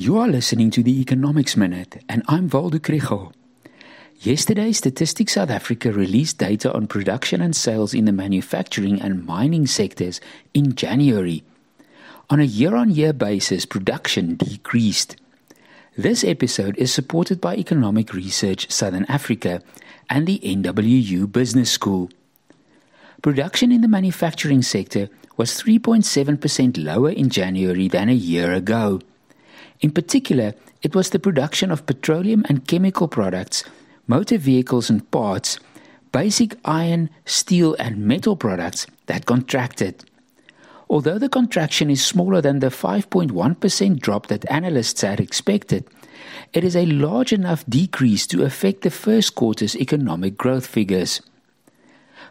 You are listening to the Economics Minute, and I'm Waldo Krugell. Yesterday, Statistics South Africa released data on production and sales in the manufacturing and mining sectors in January. On a year on year basis, production decreased. This episode is supported by Economic Research Southern Africa and the NWU Business School. Production in the manufacturing sector was 3.7% lower in January than a year ago. In particular, it was the production of petroleum and chemical products, motor vehicles and parts, basic iron, steel, and metal products that contracted. Although the contraction is smaller than the 5.1% drop that analysts had expected, it is a large enough decrease to affect the first quarter's economic growth figures.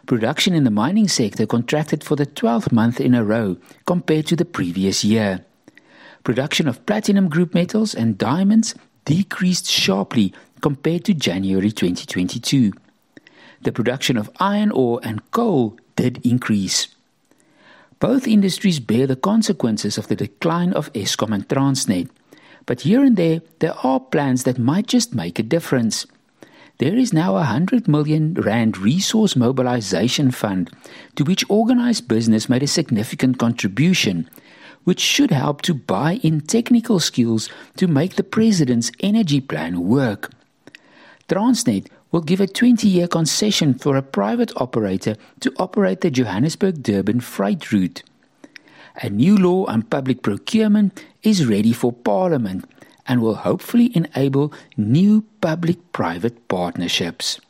Production in the mining sector contracted for the 12th month in a row compared to the previous year. Production of platinum group metals and diamonds decreased sharply compared to January 2022. The production of iron ore and coal did increase. Both industries bear the consequences of the decline of Eskom and Transnet, but here and there, there are plans that might just make a difference. There is now a 100 million rand resource mobilization fund to which organized business made a significant contribution, which should help to buy in technical skills to make the president's energy plan work. Transnet will give a 20 year concession for a private operator to operate the Johannesburg Durban freight route. A new law on public procurement is ready for Parliament and will hopefully enable new public private partnerships.